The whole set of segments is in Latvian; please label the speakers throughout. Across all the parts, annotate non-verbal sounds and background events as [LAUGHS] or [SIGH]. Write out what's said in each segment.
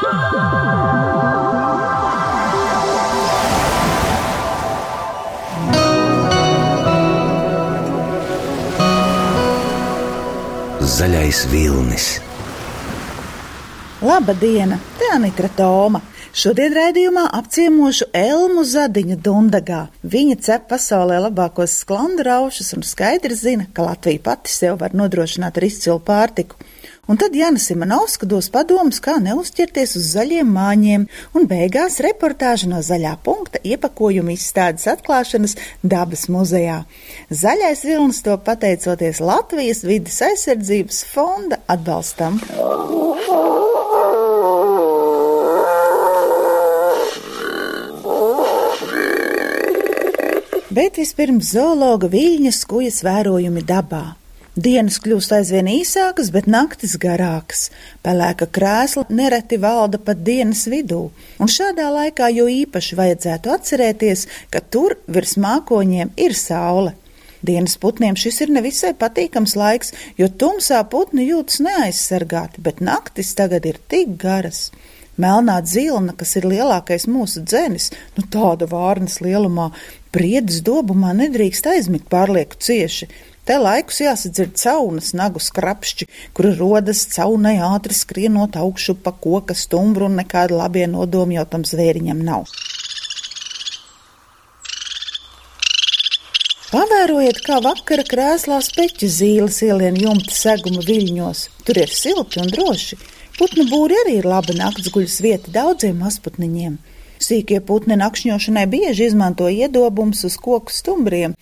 Speaker 1: Zaļais vilnis.
Speaker 2: Laba diena, te Anita Toma. Šodien raidījumā apciemošu Elmu Zadiņu Dundagā. Viņa cep pasaulē labākos sklandu raušus un skaidri zina, ka Latvija pati sev var nodrošināt ar izcilu pārtiku. Un tad Jana Simonovska dos padomus, kā neuzķerties uz zaļiem māņiem, un beigās reportāža no zaļā punkta iepakojuma izstādes atklāšanas dabas muzejā. Zaļais vilnis to pateicoties Latvijas vidas aizsardzības fonda atbalstam. Bet vispirms zoologa viļņas kujas vērojumi dabā. Dienas kļūst aizvien īsākas, bet naktis garākas. Pelēka krēsla nereti valda pat dienas vidū, un šādā laikā jo īpaši vajadzētu atcerēties, ka tur virs mākoņiem ir saule. Dienas putniem šis ir nevisai patīkams laiks, jo tumsā putni jūtas neaizsargāti, bet naktis tagad ir tik garas. Melnā dzilna, kas ir lielākais mūsu dzenis, nu tāda vārnas lielumā, Priedes dobumā nedrīkst aizmigt pārlieku cieši. Te laikus jāsadzird caunas nagu skrapšķi, kuri rodas caunai ātri skrienot augšu pa koka stumbru un nekāda labie nodomi jau tam zvēriņam nav. Pavērojiet, kā vakara krēslā speķa zīles ielien jumta seguma viļņos. Tur ir silti un droši. Putnu būri arī ir laba naktsguļas vieta daudziem mazputniņiem. Sīkie putni nakšņošanai bieži izmanto iedobums uz koku stumbriem,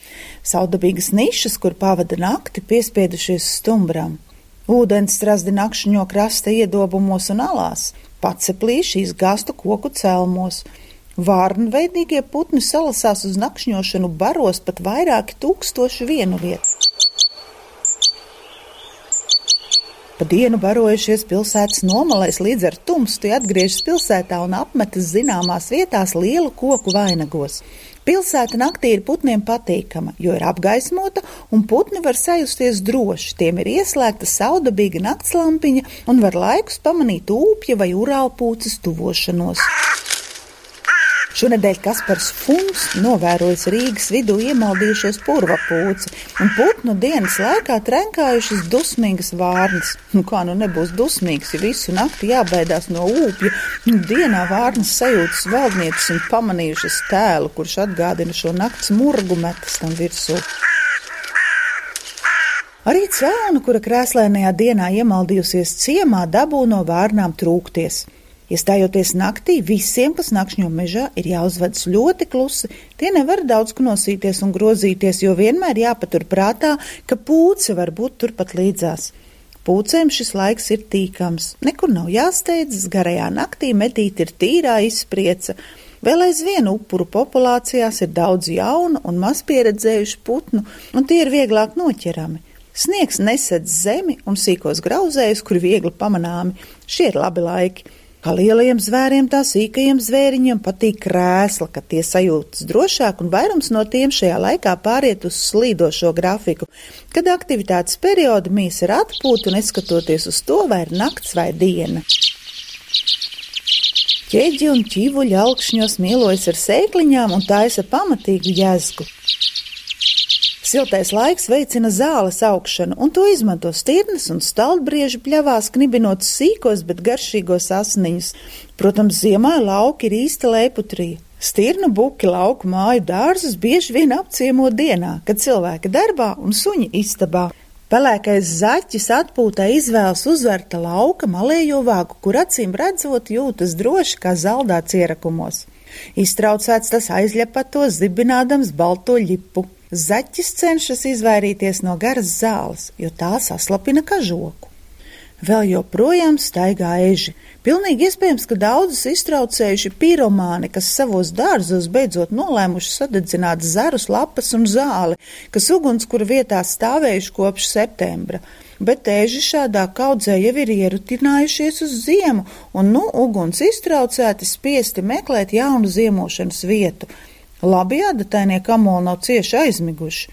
Speaker 2: saudabīgas nišas, kur pavada nakti piespiedušies stumbram. Ūdens strazdi nakšņo krasta iedobumos un alās, paceplīši izgāstu koku celmos. Vārnveidīgie putni salasās uz nakšņošanu baros pat vairāki tūkstoši vienu vietu. Pa dienu barojušies pilsētas nomalēs līdz ar tumstu atgriežas pilsētā un apmetas zināmās vietās lielu koku vainagos. Pilsēta naktī ir putniem patīkama, jo ir apgaismota un putni var sajusties droši. Tiem ir ieslēgta saudabīga naktslampiņa un var laikus pamanīt ūpja vai urālpūces tuvošanos. Šonadēļ Kaspars Funs novērojis Rīgas vidū iemaldījušos purvapūci un putnu dienas laikā trenkājušas dusmīgas vārnas. Nu, kā nu nebūs dusmīgs, ja visu nakti jābaidās no ūpja, nu, dienā vārnas sajūtas valdnieces un pamanījušas tēlu, kurš atgādina šo nakts murgu metas tam virsū. Arī cēlona, kura krēslēnajā dienā iemaldījusies ciemā, dabū no vārnām trūkties. Iestājoties naktī, visiem, kas nakšņo mežā, ir jāuzvedas ļoti klusi. Tie nevar daudz knosīties un grozīties, jo vienmēr jāpatur prātā, ka pūce var būt turpat līdzās. Pūcēm šis laiks ir tīkams, nekur nav jāsteidzas, garajā naktī medīt ir tīrā izsprieca. Vēl aizvien upuru populācijās ir daudz jaunu un maz pieredzējušu putnu, un tie ir vieglāk noķerami. Sniegs nesedz zemi un sīkos grauzējus, kuri viegli pamanāmi. Šie ir labi laiki. Kā lielajiem zvēriem, tā sīkajiem zvēriņiem patīk krēsla, ka tie sajūtas drošāk, un vairums no tiem šajā laikā pāriet uz slīdošo grafiku, kad aktivitātes perioda mīs ir atpūta, neskatoties uz to, vai ir nakts vai diena. Ķēģi un ķīvuļi augšņos mielojas ar sēkliņām un taisa pamatīgu jēzgu. Siltais laiks veicina zāles augšanu, un to izmanto stirnas un stalbrieži pļavās, knibinot sīkos, bet garšīgos asniņus. Protams, ziemā lauki ir īsta leiputrija. Stirnu buki lauku māju dārzus bieži vien apciemo dienā, kad cilvēki darbā un suņi istabā. Pelēkais zaķis atpūtā izvēlas uzverta lauka malējo vāgu, kur acīm redzot jūtas droši kā zaldāts ierakumos. Iztraucēts tas aizļepato zibinādams balto ļipu. Zaķis cenšas izvairīties no garas zāles, jo tā saslapina kažoku. Vēl joprojām staigā eži. Pilnīgi iespējams, ka daudzus iztraucējuši piromāni, kas savos dārzos beidzot nolēmuši sadedzināt zarus, lapas un zāli, kas ugunskura vietā stāvējuši kopš septembra. Bet eži šādā kaudzē jau ir ierutinājušies uz ziemu, un nu uguns iztraucēti spiesti meklēt jaunu ziemošanas vietu. Labi ādatainie kamoli nav cieši aizmiguši.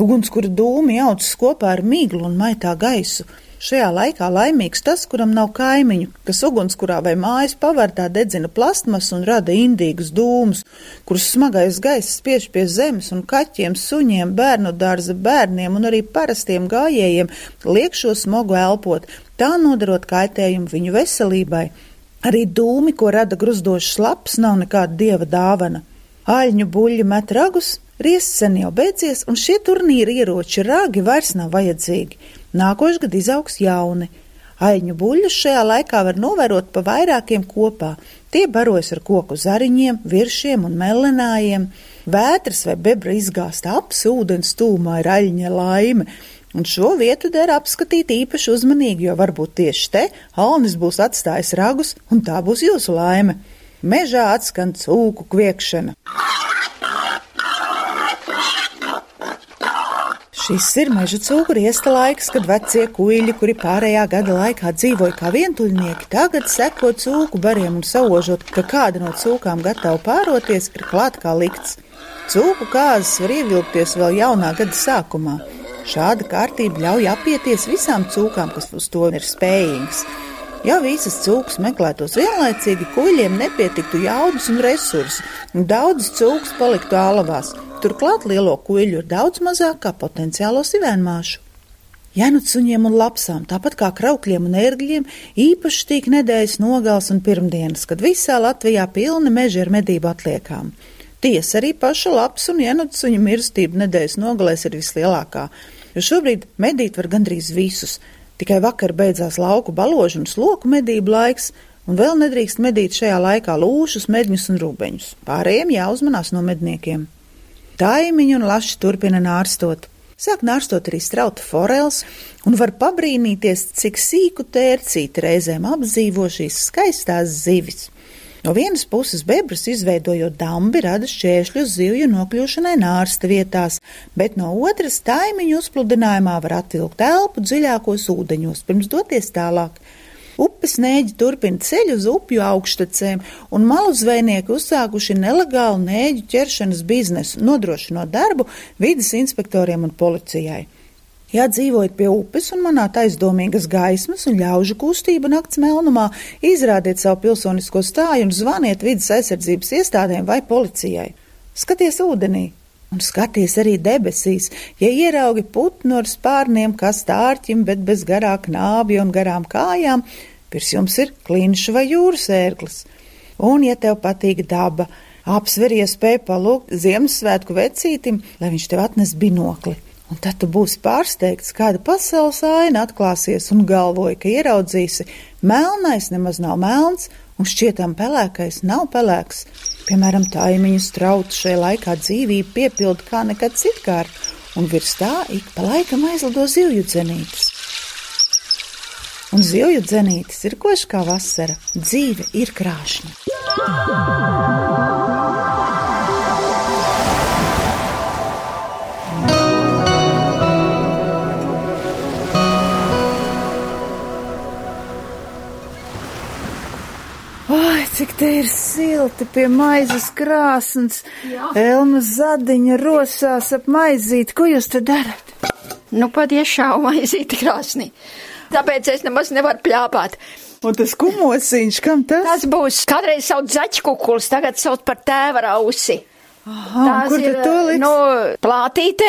Speaker 2: Ugunskura dūmi jaucas kopā ar miglu un maitā gaisu. Šajā laikā laimīgs tas, kuram nav kaimiņu, kas ugunskurā vai mājas pavārtā dedzina plastmas un rada indīgus dūmus, kurus smagais gaiss spiež pie zemes un kaķiem, suņiem, bērnu dārza bērniem un arī parastiem gājējiem liek šo smogu elpot, tā nodarot kaitējumu viņu veselībai. Arī dūmi, ko rada gruzdošs laps, nav nekāda dieva dāvana. Āļņu buļļi met ragus, Riests sen jau beidzies, un šie turnīra ieroči rāgi vairs nav vajadzīgi. Nākošais gads izaugs jauni. Aiņu buļļus šajā laikā var novērot pa vairākiem kopā. Tie barojas ar koku zariņiem, viršiem un melenājiem. Vētras vai bebra izgāzt aps, ūdens tūmā ir aļņa laime. Un šo vietu der apskatīt īpaši uzmanīgi, jo varbūt tieši te Alnis būs atstājis ragus, un tā būs jūsu laime. Mežā atskan cūku kviekšana. Šis ir meža cūku riesta laiks, kad vecie kuģi, kuri pārējā gada laikā dzīvoja kā vientuļnieki, tagad seko cūku bariem un saužot, ka kāda no cūkām gatava pāroties, ir klāt kā likts. Cūku kāzas var ievilkties vēl jaunā gada sākumā. Šāda kārtība ļauj apieties visām cūkām, kas uz to ir spējīgas. Ja visas cūkas meklētos vienlaicīgi, kuģiem nepietiktu jaudas un resursi, un daudzas cūkas paliktu ālavās. Turklāt lielo kuģu ir daudz mazāk kā potenciālo sivēnmāšu. Janucuņiem un lapsām, tāpat kā kraukļiem un ērgļiem, īpaši tīk nedēļas nogals un pirmdienas, kad visā Latvijā pilni meži ar medību atliekām. Tiesa arī paša lapas un janucuņu mirstība nedēļas nogalēs ir vislielākā, jo šobrīd medīt var gandrīz visus. Tikai vakar beidzās lauku baložu un sloku medību laiks, un vēl nedrīkst medīt šajā laikā lūšus, medņus un rūbeņus. Pārējiem jāuzmanās no medniekiem. Taimiņu un laši turpina nārstot. Sāk nārstot arī strauta forels, un var pabrīnīties, cik sīku tērcīti reizēm apdzīvo šīs skaistās zivis. No vienas puses bebras izveidojot dambi rada šķēršļus zivju nokļūšanai nārsta vietās, bet no otras taimiņu uzpludinājumā var atvilkt elpu dziļākos ūdeņos, pirms doties tālāk. Upes nēģi turpina ceļu uz upju augštecēm, un malu zvejnieki uzsākuši nelegālu nēģu ķeršanas biznesu, nodrošinot darbu vidas inspektoriem un policijai. Ja dzīvojat pie upes un manāt aizdomīgas gaismas un ļaužu kustību nakts melnumā, izrādiet savu pilsonisko stāju un zvaniet vidas aizsardzības iestādēm vai policijai. Skaties ūdenī! Un skaties arī debesīs, ja ieraugi putnu ar spārniem, kas tārķim, bet bez garā knābja un garām kājām, Pirms jums ir klinšs vai jūras ērglis. Un, ja tev patīk daba, apsver iespēju palūgt Ziemassvētku vecītim, lai viņš tev atnes binokli. Un tad tu būsi pārsteigts, kāda pasaules aina atklāsies un galvoji, ka ieraudzīsi, melnais nemaz nav melns un šķietam pelēkais nav pelēks. Piemēram, taimiņu strautu šajā laikā dzīvību piepilda kā nekad citkārt, un virs tā ik pa laikam aizlido zivju dzenītes. Un zivju dzenītis ir koši kā vasara. Dzīve ir krāšņa. Ai, cik te ir silti pie maizes krāsnes. Elma zadiņa rosās ap maizīti. Ko jūs te darat?
Speaker 1: Nu, patiešām maizīti krāsnī tāpēc es nemaz nevaru pļāpāt.
Speaker 2: Un tas kumosiņš, kam tas?
Speaker 1: Tas būs kādreiz sauc zaķkukuls, tagad sauc par tēva rausi.
Speaker 2: Aha, kur ir, to liks?
Speaker 1: Nu, plātīte,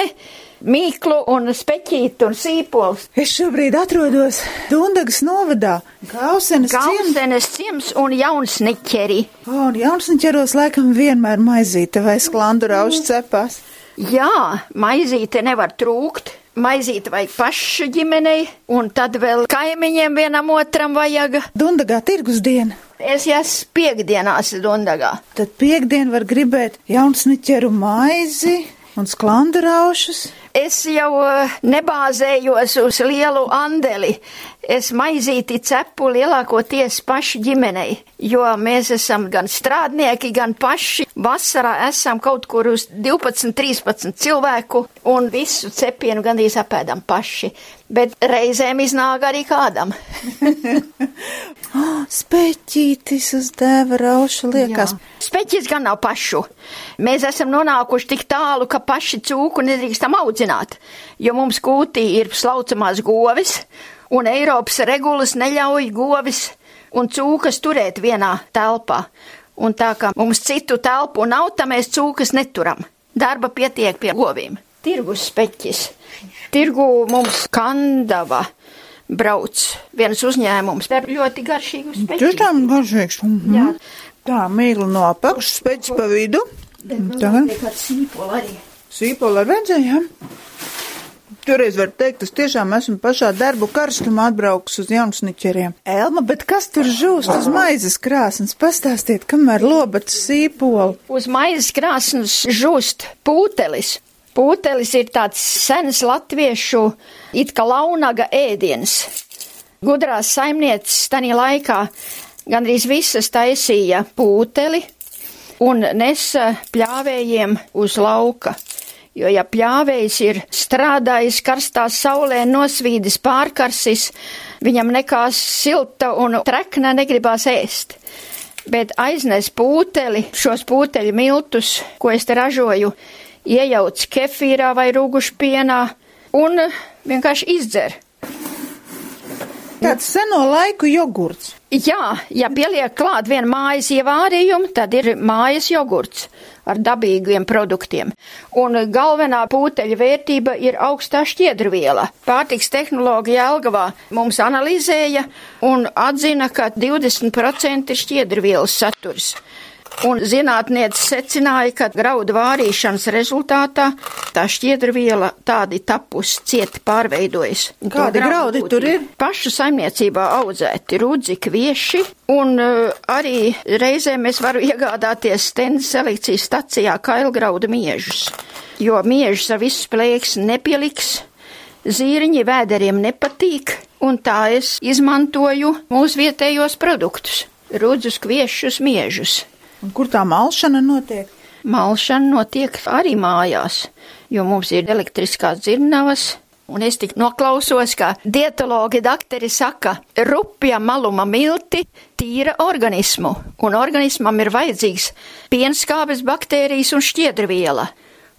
Speaker 1: mīklu un speķīt un sīpols.
Speaker 2: Es šobrīd atrodos Dundagas novadā, Gausenes ciems.
Speaker 1: Gausenes ciems un jaunsniķeri.
Speaker 2: O, un jaunsniķeros laikam vienmēr maizīte vai sklandu rauši cepās.
Speaker 1: Jā, maizīte nevar trūkt. Maizīti vajag pašu ģimenei, un tad vēl kaimiņiem vienam otram vajag.
Speaker 2: Dundagā tirgus diena.
Speaker 1: Es esmu piekdienās Dundagā.
Speaker 2: Tad piekdien var gribēt jaunsniķeru maizi un sklandu raušus.
Speaker 1: Es jau eh, nebāzējos uz lielu andeli. Es maizīti cepu lielākoties paši ģimenei, jo mēs esam gan strādnieki, gan paši. Vasarā esam kaut kur uz 12, 13 cilvēku un visu cepienu gandrīz apēdam paši. Bet reizēm iznāk arī kādam.
Speaker 2: oh, [LAUGHS] speķītis uz dēva rauša liekas. Jā.
Speaker 1: Speķis gan nav pašu. Mēs esam nonākuši tik tālu, ka paši cūku nedrīkstam audzināt, jo mums kūtī ir slaucamās govis un Eiropas regulas neļauj govis un cūkas turēt vienā telpā. Un tā kā mums citu telpu nav, tā mēs cūkas neturam. Darba pietiek pie govīm. Tirgus speķis. Tirgu mums kandava brauc viens uzņēmums. Ir ļoti garšīgu speķi.
Speaker 2: Tiešām garšīgs. Mhm.
Speaker 1: Jā.
Speaker 2: Tā mīkla no apakšas, pēc pa vidu. Tagad
Speaker 1: Tagad sīpola arī.
Speaker 2: Sīpola ar redzējām. Toreiz var teikt, es tiešām esmu pašā darbu karstumā atbraukus uz Jaunusniķeriem. Elma, bet kas tur žūst uz maizes krāsnes? Pastāstiet, kamēr lobat sīpolu.
Speaker 1: Uz maizes krāsnes žūst pūtelis. Pūtelis ir tāds sens latviešu it kā launaga ēdiens. Gudrās saimnieces tanī laikā gandrīz visas taisīja pūteli un nesa pļāvējiem uz lauka. Jo, ja pļāvējs ir strādājis karstā saulē, nosvīdis pārkarsis, viņam nekā silta un trekna negribās ēst. Bet aiznes pūteli, šos pūteļu miltus, ko es te ražoju, iejauc kefīrā vai rūgušpienā un vienkārši izdzer.
Speaker 2: Tāds seno laiku jogurts.
Speaker 1: Jā, ja pieliek klāt vienu mājas ievārījumu, tad ir mājas jogurts ar dabīgiem produktiem. Un galvenā pūteļa vērtība ir augstā šķiedrviela. Pārtiks tehnoloģija Elgavā mums analizēja un atzina, ka 20% ir šķiedrvielas saturs. Un zinātnieci secināja, ka graudu vārīšanas rezultātā tā šķiedrviela tādi tapus cieti pārveidojas.
Speaker 2: Kādi graudi tur ir?
Speaker 1: Pašu saimniecībā audzēti rudzi, kvieši, un uh, arī reizēm es varu iegādāties stendas selekcijas stacijā kailgraudu miežus, jo miežus ar visu plēks nepieliks, zīriņi vēderiem nepatīk, un tā es izmantoju mūsu vietējos produktus - rudzus, kviešus, miežus.
Speaker 2: Un kur tā malšana notiek?
Speaker 1: Malšana notiek arī mājās, jo mums ir elektriskās dzirnavas. Un es tik noklausos, ka dietologi doktori saka, rupja maluma milti tīra organismu, un organismam ir vajadzīgs pienskābes baktērijas un šķiedrviela.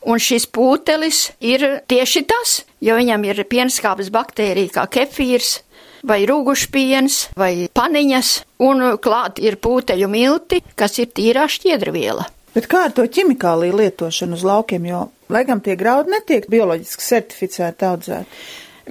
Speaker 1: Un šis pūtelis ir tieši tas, jo viņam ir pienskābes baktērija kā kefīrs, vai rūgušpiens, vai paniņas, un klāt ir pūteļu milti, kas ir tīrā šķiedrviela.
Speaker 2: Bet kā ar to ķimikāliju lietošanu uz laukiem, jo, laikam, tie graudi netiek bioloģiski certificēti audzēti?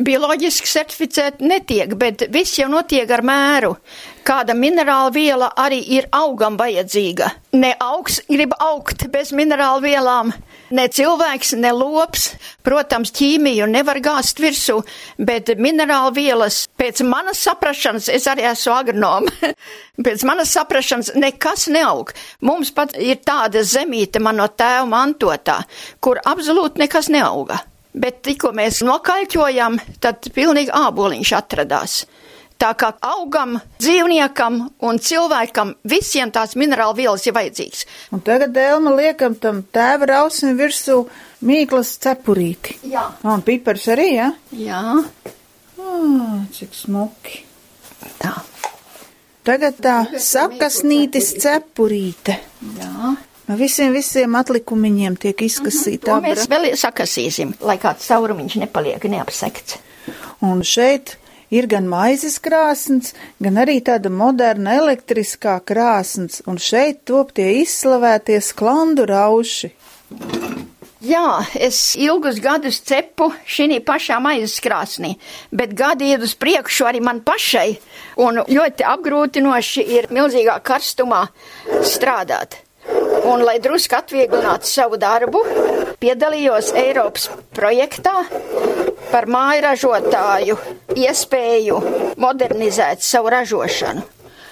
Speaker 1: Bioloģiski certificēti netiek, bet viss jau notiek ar mēru. Kāda minerāla viela arī ir augam vajadzīga. Ne augs grib augt bez minerāla vielām, ne cilvēks, ne lops. Protams, ķīmiju nevar gāzt virsū, bet minerāla vielas pēc manas saprašanas, es arī esmu agronoma, [LAUGHS] pēc manas saprašanas nekas neaug. Mums pat ir tāda zemīte man no tēva mantotā, kur absolūti nekas neauga. Bet tikko mēs nokaļķojam, tad pilnīgi āboliņš atradās. Tā kā augam, dzīvniekam un cilvēkam visiem tās minerāla vielas ir vajadzīgs.
Speaker 2: Un tagad Elma liekam tam tēva rausim virsū mīklas cepurīti.
Speaker 1: Jā.
Speaker 2: Un pipars arī, jā?
Speaker 1: Jā,
Speaker 2: Ah, cik smuki.
Speaker 1: tā.
Speaker 2: Tagad tā sakasnītis cepurīte.
Speaker 1: Jā.
Speaker 2: No visiem, visiem atlikumiņiem tiek izkasīta
Speaker 1: To mēs
Speaker 2: abra.
Speaker 1: vēl sakasīsim, lai kāds caurumiņš nepaliek neapsekts.
Speaker 2: Un šeit ir gan maizes krāsns, gan arī tāda moderna elektriskā krāsns, un šeit top tie izslavētie sklandu rauši.
Speaker 1: Jā, es ilgus gadus cepu šī pašā maizes krāsnī, bet gadi iet uz priekšu arī man pašai, un ļoti apgrūtinoši ir milzīgā karstumā strādāt. Un, lai drusku atvieglinātu savu darbu, piedalījos Eiropas projektā par māju ražotāju iespēju modernizēt savu ražošanu.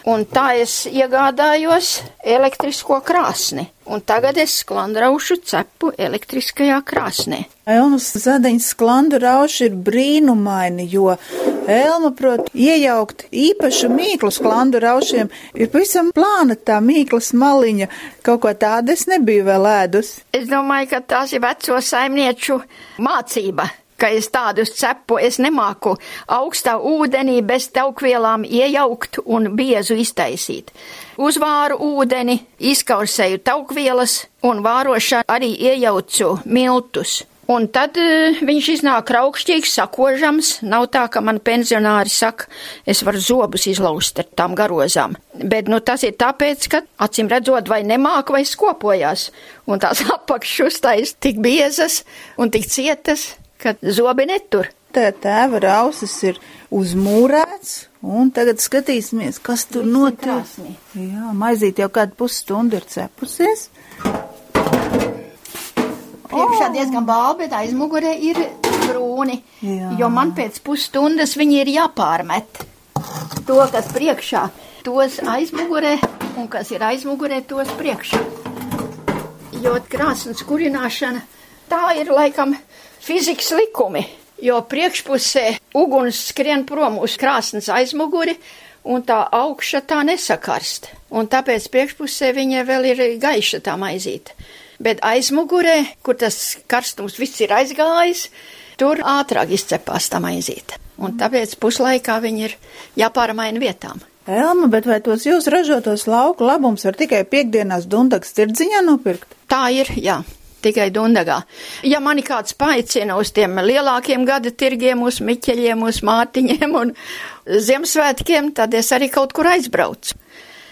Speaker 1: Un tā es iegādājos elektrisko krāsni, un tagad es sklandraušu cepu elektriskajā krāsnī.
Speaker 2: Elmas zadeņas sklandu rauši ir brīnumaini, jo Elma prot iejaukt īpašu mīklu sklandu raušiem, ir pavisam plāna tā mīklas maliņa, kaut ko tādu es nebiju vēl ēdus.
Speaker 1: Es domāju, ka tās ir veco saimnieču mācība ka es tādus cepu es nemāku augstā ūdenī bez taukvielām iejaukt un biezu iztaisīt. Uzvāru ūdeni, izkausēju taukvielas un vārošā arī iejaucu miltus. Un tad uh, viņš iznāk raukšķīgs, sakožams. Nav tā, ka man pensionāri saka, es varu zobus izlaust ar tām garozām. Bet nu, tas ir tāpēc, ka acīm redzot, vai nemāk, vai skopojās. Un tās [LAUGHS] apakšustais tik biezas un tik cietas, ka zobi netur.
Speaker 2: Tā tēva rausis ir uzmūrēts, un tagad skatīsimies, kas tur notiek. Jā, maizīt jau kādu pusstundu ir cepusies.
Speaker 1: Priekšā oh. diezgan balbi, bet aizmugurē ir brūni, Jā. jo man pēc pusstundas viņi ir jāpārmet. To, kas priekšā, tos aizmugurē, un kas ir aizmugurē, tos priekšā. Jo krāsnes kurināšana, tā ir laikam fizikas likumi, jo priekšpusē uguns skrien prom uz krāsnes aizmuguri, un tā augša tā nesakarst, un tāpēc priekšpusē viņa vēl ir gaiša tā maizīte bet aizmugurē, kur tas karstums viss ir aizgājis, tur ātrāk izcepās tā maizīte. Un tāpēc puslaikā viņi ir jāpārmaina vietām.
Speaker 2: Elma, bet vai tos jūs ražotos lauku labums var tikai piekdienās Dundagas tirdziņā nopirkt?
Speaker 1: Tā ir, jā. Tikai Dundagā. Ja mani kāds paicina uz tiem lielākiem gada tirgiem, uz Miķeļiem, uz Mārtiņiem un Ziemassvētkiem, tad es arī kaut kur aizbraucu.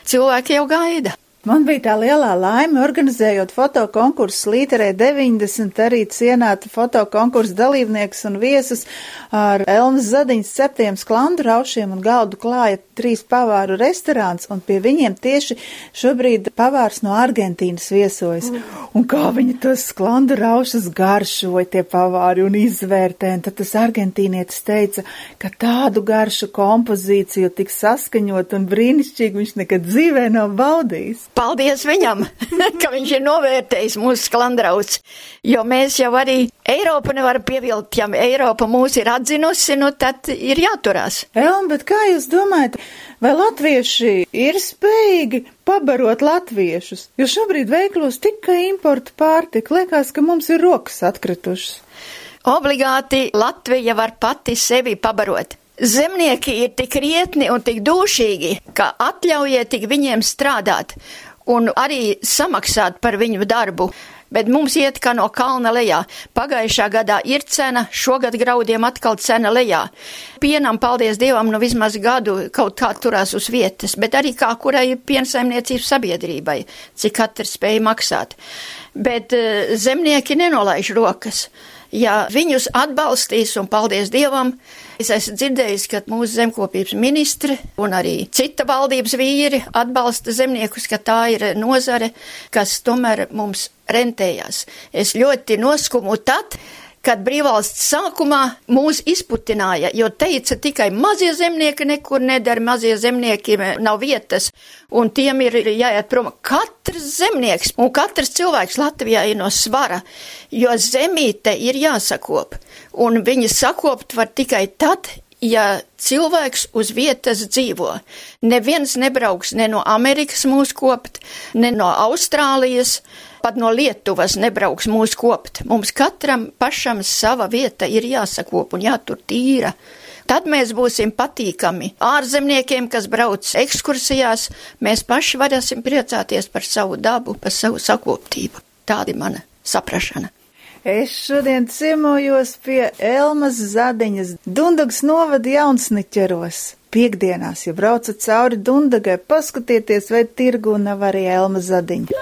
Speaker 1: Cilvēki jau gaida.
Speaker 2: Man bija tā lielā laime, organizējot fotokonkursu Līterē 90, arī cienāt fotokonkursu dalībniekus un viesus ar Elmas Zadiņas septiem sklandu raušiem un galdu klāja trīs pavāru restorāns, un pie viņiem tieši šobrīd pavārs no Argentīnas viesojas. Un kā viņi tos sklandu raušus garšoja tie pavāri un izvērtē, un tad tas argentīnietis teica, ka tādu garšu kompozīciju tik saskaņot un brīnišķīgi viņš nekad dzīvē nav baudījis.
Speaker 1: Paldies viņam, [LAUGHS] ka viņš ir novērtējis mūsu sklandrauts, jo mēs jau arī Eiropu nevaram pievilkt, ja Eiropa mūs ir atzinusi, nu tad ir jāturās.
Speaker 2: Elm, bet kā jūs domājat, vai latvieši ir spējīgi pabarot latviešus? Jo šobrīd veiklos tikai importu pārtika, liekas, ka mums ir rokas atkritušas.
Speaker 1: Obligāti Latvija var pati sevi pabarot. Zemnieki ir tik rietni un tik dūšīgi, ka atļaujiet tik viņiem strādāt un arī samaksāt par viņu darbu. Bet mums iet kā no kalna lejā. Pagājušā gadā ir cena, šogad graudiem atkal cena lejā. Pienam, paldies Dievam, nu vismaz gadu kaut kā turās uz vietas, bet arī kā kurai piensaimniecības sabiedrībai, cik katrs spēja maksāt. Bet uh, zemnieki nenolaiž rokas. Ja viņus atbalstīs, un paldies Dievam, Es esmu dzirdējis, ka mūsu zemkopības ministri un arī cita valdības vīri atbalsta zemniekus, ka tā ir nozare, kas tomēr mums rentējās. Es ļoti noskumu tad, kad brīvvalsts sākumā mūs izputināja, jo teica tikai mazie zemnieki nekur nedara, mazie zemniekiem nav vietas, un tiem ir jāiet prom. Katrs zemnieks un katrs cilvēks Latvijā ir no svara, jo zemīte ir jāsakop, un viņi sakopt var tikai tad, ja cilvēks uz vietas dzīvo. Neviens nebrauks ne no Amerikas mūs kopt, ne no Austrālijas, pat no Lietuvas nebrauks mūs kopt. Mums katram pašam sava vieta ir jāsakop un jātur tīra. Tad mēs būsim patīkami ārzemniekiem, kas brauc ekskursijās, mēs paši varēsim priecāties par savu dabu, par savu sakoptību. Tāda ir mana saprašana.
Speaker 2: Es šodien ciemojos pie Elmas Zadiņas Dundagas novada jaunsniķeros. Piekdienās, ja braucat cauri Dundagai, paskatieties, vai tirgu nav arī Elma Zadiņa.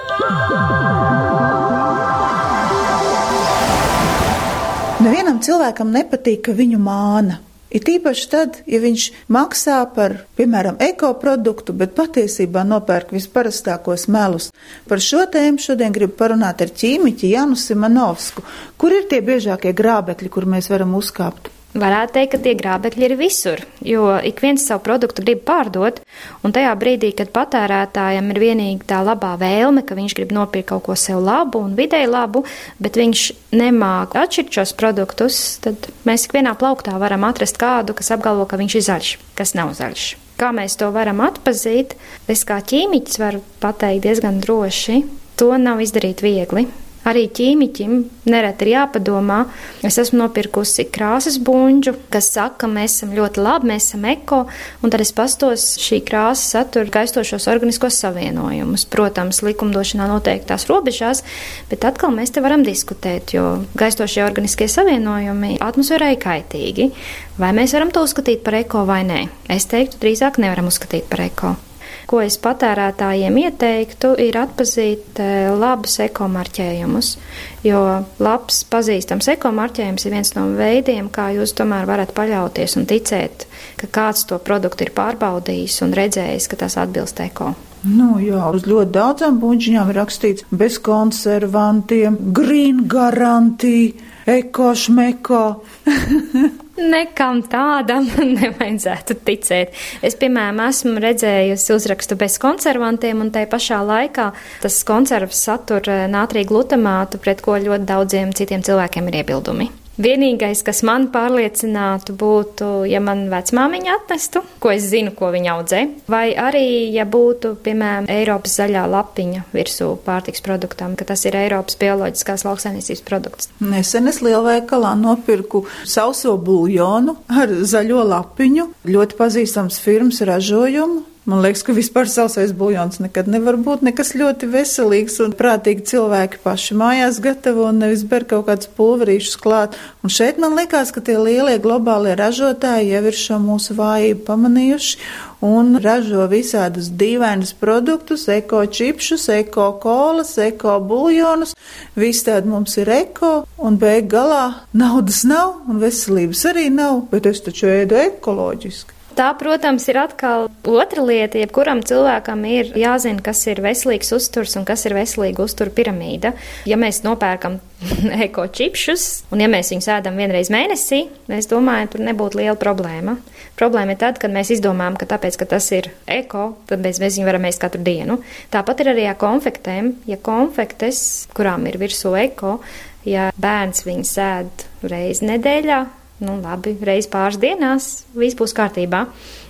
Speaker 2: Nevienam cilvēkam nepatīk, ka viņu māna. Ir tīpaši tad, ja viņš maksā par, piemēram, ekoproduktu, bet patiesībā nopērk visparastākos melus. Par šo tēmu šodien gribu parunāt ar ķīmiķi Janu Simanovsku. Kur ir tie biežākie grābekļi, kur mēs varam uzkāpt?
Speaker 3: Varētu teikt, ka tie grābekļi ir visur, jo ik viens savu produktu grib pārdot, un tajā brīdī, kad patērētājam ir vienīgi tā labā vēlme, ka viņš grib nopirkt kaut ko sev labu un vidēji labu, bet viņš nemāk atšķirt šos produktus, tad mēs ikvienā plauktā varam atrast kādu, kas apgalvo, ka viņš ir zaļš, kas nav zaļš. Kā mēs to varam atpazīt, es kā ķīmiķis varu pateikt diezgan droši, to nav izdarīt viegli Arī ķīmiķim nereti ir jāpadomā. Es esmu nopirkusi krāsas buņģu, kas saka, ka mēs esam ļoti labi, mēs esam eko, un tad es pastos šī krāsa satura gaistošos organiskos savienojumus. Protams, likumdošanā noteiktās robežās, bet atkal mēs te varam diskutēt, jo gaistošie organiskie savienojumi atmosfērai kaitīgi. Vai mēs varam to uzskatīt par eko vai nē? Es teiktu, drīzāk nevaram uzskatīt par eko. Ko es patērētājiem ieteiktu, ir atpazīt eh, labus ekomarķējumus, jo labs pazīstams ekomarķējums ir viens no veidiem, kā jūs tomēr varat paļauties un ticēt, ka kāds to produktu ir pārbaudījis un redzējis, ka tas atbilst eko.
Speaker 2: Nu, jā, uz ļoti daudzām buļģiņām ir rakstīts bez konservantiem, green garantija, ekošmeko. [LAUGHS]
Speaker 3: Nekam tādam [LAUGHS] nevajadzētu ticēt. Es, piemēram, esmu redzējusi uzrakstu bez konservantiem, un tai pašā laikā tas konservs satur eh, nātriju glutamātu, pret ko ļoti daudziem citiem cilvēkiem ir iebildumi. Vienīgais, kas man pārliecinātu, būtu, ja man vecmāmiņa atnestu, ko es zinu, ko viņa audzē, vai arī, ja būtu, piemēram, Eiropas zaļā lapiņa virsū pārtiks produktam, ka tas ir Eiropas bioloģiskās lauksainīcības produkts.
Speaker 2: Nesen es lielveikalā nopirku sauso buljonu ar zaļo lapiņu, ļoti pazīstams firmas ražojumu. Man liekas, ka vispār sausais buļļons nekad nevar būt nekas ļoti veselīgs un prātīgi cilvēki paši mājās gatavo un nevis ber kaut kādus pulverīšus klāt. Un šeit man liekas, ka tie lielie globālie ražotāji jau ir šo mūsu vājību pamanījuši un ražo visādus dīvainus produktus, eko čipšus, eko kolas, eko buļļonus. Viss tādi mums ir eko un beig galā naudas nav un veselības arī nav, bet es taču ēdu ekoloģiski.
Speaker 3: Tā, protams, ir atkal otra lieta. Jebkuram cilvēkam ir jāzina, kas ir veselīgs uzturs un kas ir veselīga uztura piramīda. Ja mēs nopērkam [LAUGHS] eko čipšus, un ja mēs viņus ēdam vienreiz mēnesī, es domāju, tur nebūtu liela problēma. Problēma ir tad, kad mēs izdomājam, ka tāpēc, ka tas ir eko, tad mēs, mēs viņu varam ēst katru dienu. Tāpat ir arī ar konfektēm. Ja konfektes, kurām ir virsū eko, ja bērns viņus ēd reizi nedēļā, Nu, labi, reiz pāris dienās viss būs kārtībā.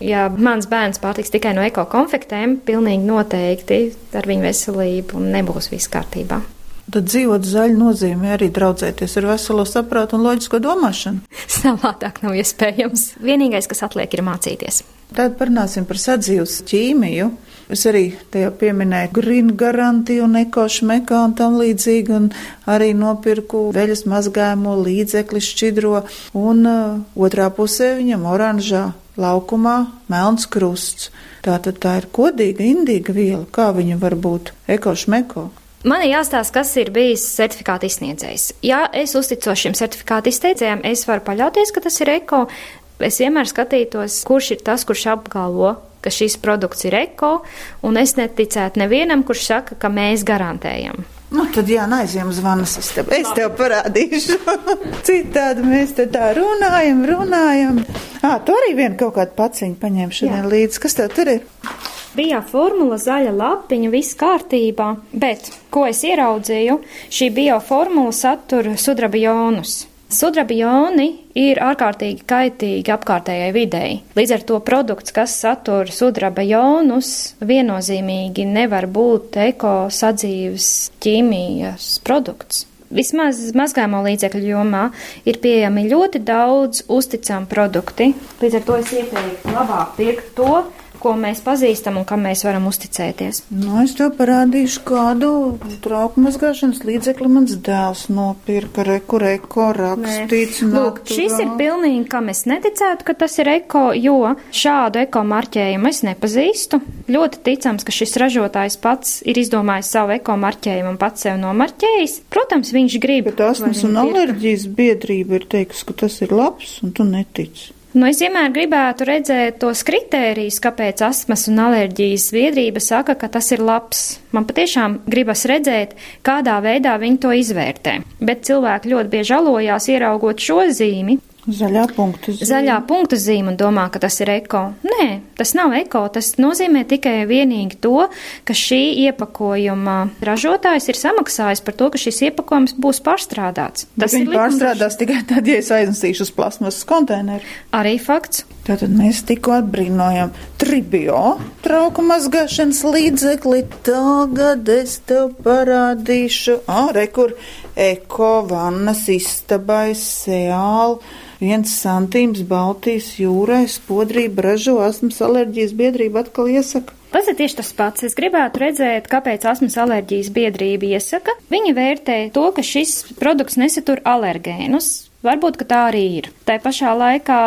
Speaker 3: Ja mans bērns pārtiks tikai no eko konfektēm, pilnīgi noteikti ar viņu veselību nebūs viss kārtībā.
Speaker 2: Tad dzīvot zaļi nozīmē arī draudzēties ar veselo saprātu un loģisko domāšanu. [LAUGHS]
Speaker 3: Savādāk nav iespējams. Vienīgais, kas atliek, ir mācīties.
Speaker 2: Tad parunāsim par sadzīves ķīmiju. Es arī te jau pieminēju green garantiju un ekošmekā un tam līdzīgi, un arī nopirku veļas mazgājumu līdzekli šķidro, un uh, otrā pusē viņam oranžā laukumā melns krusts. Tātad tā ir kodīga, indīga viela, kā viņa var būt ekošmeko.
Speaker 3: Man ir jāstāsta, kas ir bijis certifikāta izsniedzējs. Ja es uzticos šim certifikāta izteicējiem, es varu paļauties, ka tas ir eko. Es vienmēr skatītos, kurš ir tas, kurš apgalvo, ka šis produkts ir eko, un es neticētu nevienam, kurš saka, ka mēs garantējam.
Speaker 2: Nu, tad jā, aizjām zvanus. Es tev, es tev parādīšu. [LAUGHS] Citādi mēs te tā runājam, runājam. Ā, tu arī vienu kaut kādu paciņu paņēmi šodien līdzi. Kas tev tur ir?
Speaker 3: bija formula, zaļa lapiņa, viss kārtībā, bet, ko es ieraudzīju, šī bioformula satura sudraba jonus. Sudraba joni ir ārkārtīgi kaitīgi apkārtējai videi. Līdz ar to produkts, kas satur sudraba jonus, viennozīmīgi nevar būt eko sadzīves ķīmijas produkts. Vismaz mazgājumu līdzekļu jomā ir pieejami ļoti daudz uzticami produkti. Līdz ar to es ieteiktu labāk pirkt to, ko mēs pazīstam un kam mēs varam uzticēties.
Speaker 2: Nu, es tev parādīšu kādu trauku mazgāšanas līdzekli mans dēls nopirka reku reko rakstīts.
Speaker 3: Lūk, šis ir pilnīgi, kam es neticētu, ka tas ir eko, jo šādu eko marķējumu es nepazīstu. Ļoti ticams, ka šis ražotājs pats ir izdomājis savu eko marķējumu un pats sev nomarķējis. Protams, viņš grib.
Speaker 2: Bet asmas un alerģijas biedrība ir teikusi, ka tas ir labs un tu netici.
Speaker 3: Nu, es vienmēr gribētu redzēt tos kritērijus, kāpēc astmas un alerģijas biedrība saka, ka tas ir labs. Man patiešām gribas redzēt, kādā veidā viņi to izvērtē. Bet cilvēki ļoti bieži alojās ieraugot šo zīmi,
Speaker 2: Zaļā punktu zīme.
Speaker 3: Zaļā punktu zīme un domā, ka tas ir eko. Nē, tas nav eko. Tas nozīmē tikai vienīgi to, ka šī iepakojuma ražotājs ir samaksājis par to, ka šis iepakojums būs pārstrādāts.
Speaker 2: Tas ir pārstrādās tikai tad, ja es aiznesīšu uz plasmasas konteineru.
Speaker 3: Arī fakts.
Speaker 2: Tātad mēs tikko atbrīnojam tribio trauku mazgāšanas līdzekli. Tagad es tev parādīšu, ārē, kur eko vannas istabai seāli. Viens santīms Baltijas jūrai spodrība ražo asmas alerģijas biedrība atkal iesaka.
Speaker 3: Tas ir tieši tas pats. Es gribētu redzēt, kāpēc asmas alerģijas biedrība iesaka. Viņi vērtē to, ka šis produkts nesatur alergēnus, Varbūt, ka tā arī ir. Tā pašā laikā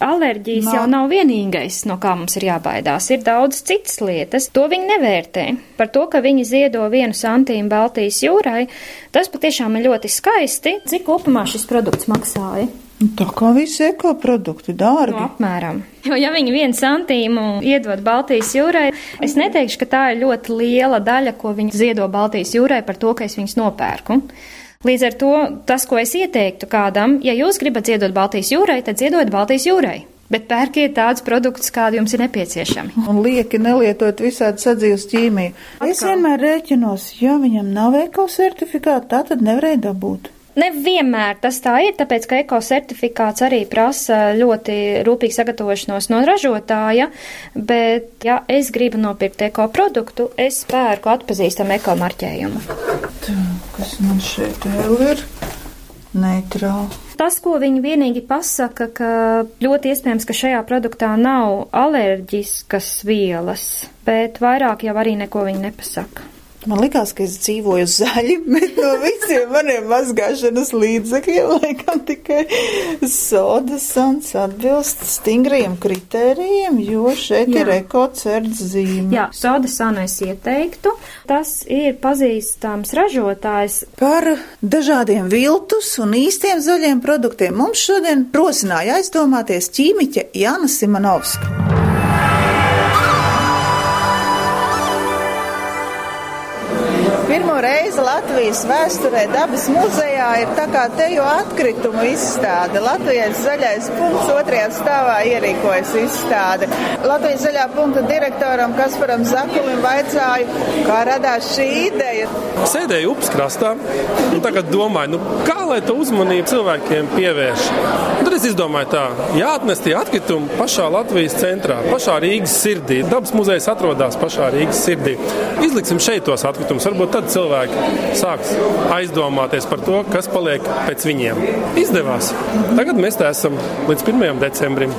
Speaker 3: alerģijas Nā. jau nav vienīgais, no kā mums ir jābaidās. Ir daudz citas lietas. To viņi nevērtē. Par to, ka viņi ziedo vienu santīmu Baltijas jūrai, tas patiešām ir ļoti skaisti. Cik kopumā šis produkts maksāja?
Speaker 2: Tā kā visi ekoprodukti dārgi.
Speaker 3: No, apmēram. Jo, ja viņi vienu santīmu iedod Baltijas jūrai, es neteikšu, ka tā ir ļoti liela daļa, ko viņi ziedo Baltijas jūrai par to, ka es viņus nopērku. Līdz ar to tas, ko es ieteiktu kādam, ja jūs gribat ziedot Baltijas jūrai, tad ziedot Baltijas jūrai. Bet pērkiet tādus produktus, kādi jums ir nepieciešami.
Speaker 2: Un lieki nelietot visādi sadzīves ķīmiju. Atkal. Es vienmēr rēķinos, ja viņam nav eko certifikāta, tā tad nevarēja dabūt.
Speaker 3: Nevienmēr tas tā ir, tāpēc, ka ekosertifikāts arī prasa ļoti rūpīgu sagatavošanos no ražotāja, bet, ja es gribu nopirkt ekoproduktu, es pērku atpazīstamu ekomarķējumu.
Speaker 2: Tā, kas man šeit vēl ir? Neitrāli.
Speaker 3: Tas, ko viņi vienīgi pasaka, ka ļoti iespējams, ka šajā produktā nav alerģiskas vielas, bet vairāk jau arī neko viņi nepasaka.
Speaker 2: Man liekas, ka es dzīvoju zaļi, [LAUGHS] bet no visiem maniem mazgāšanas līdzekļiem laikam tikai soda sans atbilst stingriem kritērijiem, jo šeit Jā. ir ekocerts zīme.
Speaker 3: Jā, soda sanu es ieteiktu. Tas ir pazīstams ražotājs.
Speaker 2: Par dažādiem viltus un īstiem zaļiem produktiem mums šodien rosināja aizdomāties ķīmiķe Jāna Simonovska. confirmo reizi Latvijas vēsturē dabas muzejā ir tā kā teju atkritumu izstāde. Latvijas zaļais punkts otrajā stāvā ierīkojas izstāde. Latvijas zaļā punkta direktoram Kasparam Zakulim vaicāju, kā radās šī ideja.
Speaker 4: Sēdēju upes krastā un tagad domāju, nu, kā lai to uzmanību cilvēkiem pievērš. Un tad es izdomāju tā, jāatnes tie atkritumi pašā Latvijas centrā, pašā Rīgas sirdī. Dabas muzejs atrodas pašā Rīgas sirdī. Izliksim šeit tos atkritumus. Varbūt tad cilvēki sāks aizdomāties par to, kas paliek pēc viņiem. Izdevās. Tagad mēs te esam līdz 1. decembrim.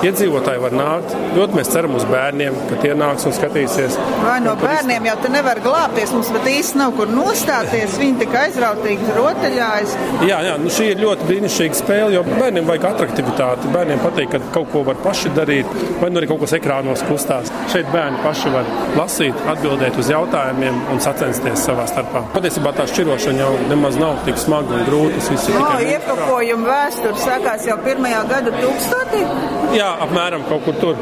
Speaker 4: Iedzīvotāji var nākt. Ļoti mēs ceram uz bērniem, ka tie nāks un skatīsies.
Speaker 2: Vai no bērniem jau te nevar glābties? Mums pat īsti nav kur nostāties. Viņi tik aizrautīgi rotaļājas.
Speaker 4: Jā, jā nu šī ir ļoti brīnišķīga spēle, jo bērniem vajag atraktivitāti. Bērniem patīk, ka kaut ko var paši darīt, vai nu arī kaut kas ekrānos kustās. Šeit bērni paši var lasīt, atbildēt uz jautājumiem un sacensties savā starpā. Patiesībā tā šķirošana jau nemaz nav tik smaga un grūta. Tas viss ir
Speaker 2: no, iepakojuma vēsture sākās jau pirmajā gada tūkstotī.
Speaker 4: Jā, apmēram kaut kur tur.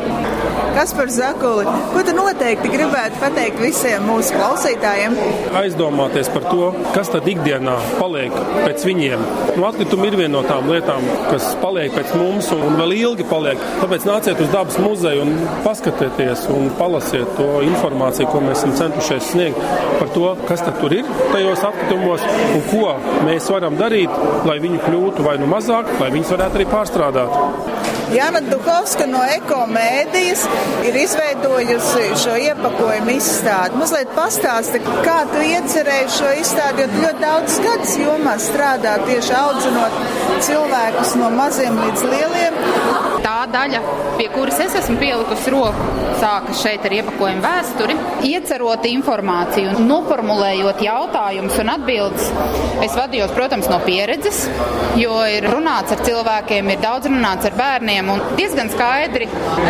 Speaker 2: Kas par zakuli? Ko tu noteikti gribētu pateikt visiem mūsu klausītājiem?
Speaker 4: Aizdomāties par to, kas tad ikdienā paliek pēc viņiem. Nu, atkritumi ir viena no tām lietām, kas paliek pēc mums un, vēl ilgi paliek. Tāpēc nāciet uz dabas muzeju un paskatieties un palasiet to informāciju, ko mēs esam centušies sniegt par to, kas tad tur ir tajos atkritumos un ko mēs varam darīt, lai viņi kļūtu vai nu mazāk, lai viņus varētu arī pārstrādāt.
Speaker 2: Jāna Duhovska no ekomēdijas ir izveidojusi šo iepakojumu izstādi. Mazliet pastāsti, kā tu iecerēji šo izstādi, jo ļoti daudz gadus jomā strādā tieši audzinot cilvēkus no maziem līdz lieliem.
Speaker 5: Tā daļa, pie kuras es esmu pielikusi roku, sākas šeit ar iepakojumu vēsturi. Iecerot informāciju un noformulējot jautājumus un atbildes, es vadījos, protams, no pieredzes, jo ir runāts ar cilvēkiem, ir daudz runāts ar bērniem un diezgan skaidri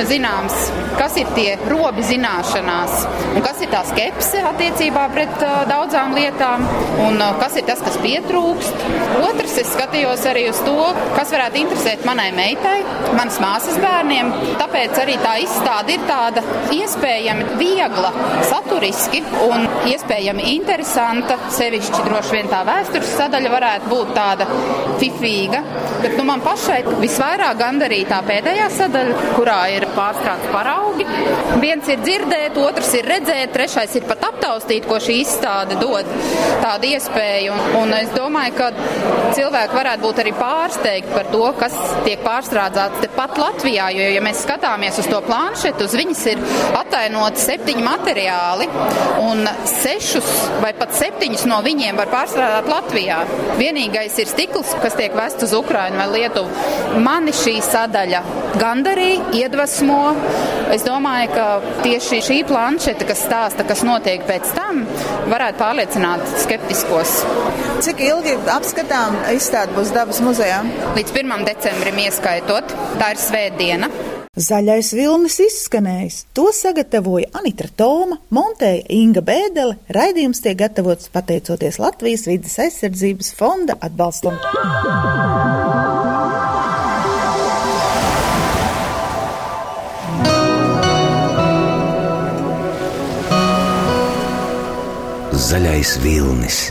Speaker 5: zināms, kas ir tie robi zināšanās un kas ir tā skepse attiecībā pret uh, daudzām lietām un uh, kas ir tas, kas pietrūkst. Otrs, es skatījos arī uz to, kas varētu interesēt manai meitai, manas māsas bērniem. Tāpēc arī tā izstāde ir tāda iespējami viegla, saturiski un iespējami interesanta. Sevišķi droši vien tā vēstures sadaļa varētu būt tāda fifīga. Bet nu, man pašai visvairāk gandarītā tā pēdējā sadaļa, kurā ir pārstrādes paraugi. Viens ir dzirdēt, otrs ir redzēt, trešais ir pat aptaustīt, ko šī izstāde dod tādu iespēju. Un, un es domāju, ka cilvēki varētu būt arī pārsteigti par to, kas tiek pārstrādāts tepat Latvijā. Jo, ja mēs skatāmies uz to planšetu, uz viņas ir atainoti septiņi materiāli, un sešus vai pat septiņus no viņiem var pārstrādāt Latvijā. Vienīgais ir stikls, kas tiek vests uz Ukrainu vai Lietuvu. Mani šī sadaļa gandarīja, iedvesmo. Es domāju, ka tieši šī planšeta, kas stāsta, kas notiek pēc tam, varētu pārliecināt skeptiskos.
Speaker 2: Cik ilgi apskatām izstāde būs dabas muzejā?
Speaker 5: Līdz 1. decembrim ieskaitot, tā ir svētdiena.
Speaker 2: Zaļais vilnis izskanējis. To sagatavoja Anita Toma, montēja Inga Bēdele. Raidījums tiek gatavots pateicoties Latvijas vidas aizsardzības fonda atbalstam.
Speaker 6: Zaļais vilnis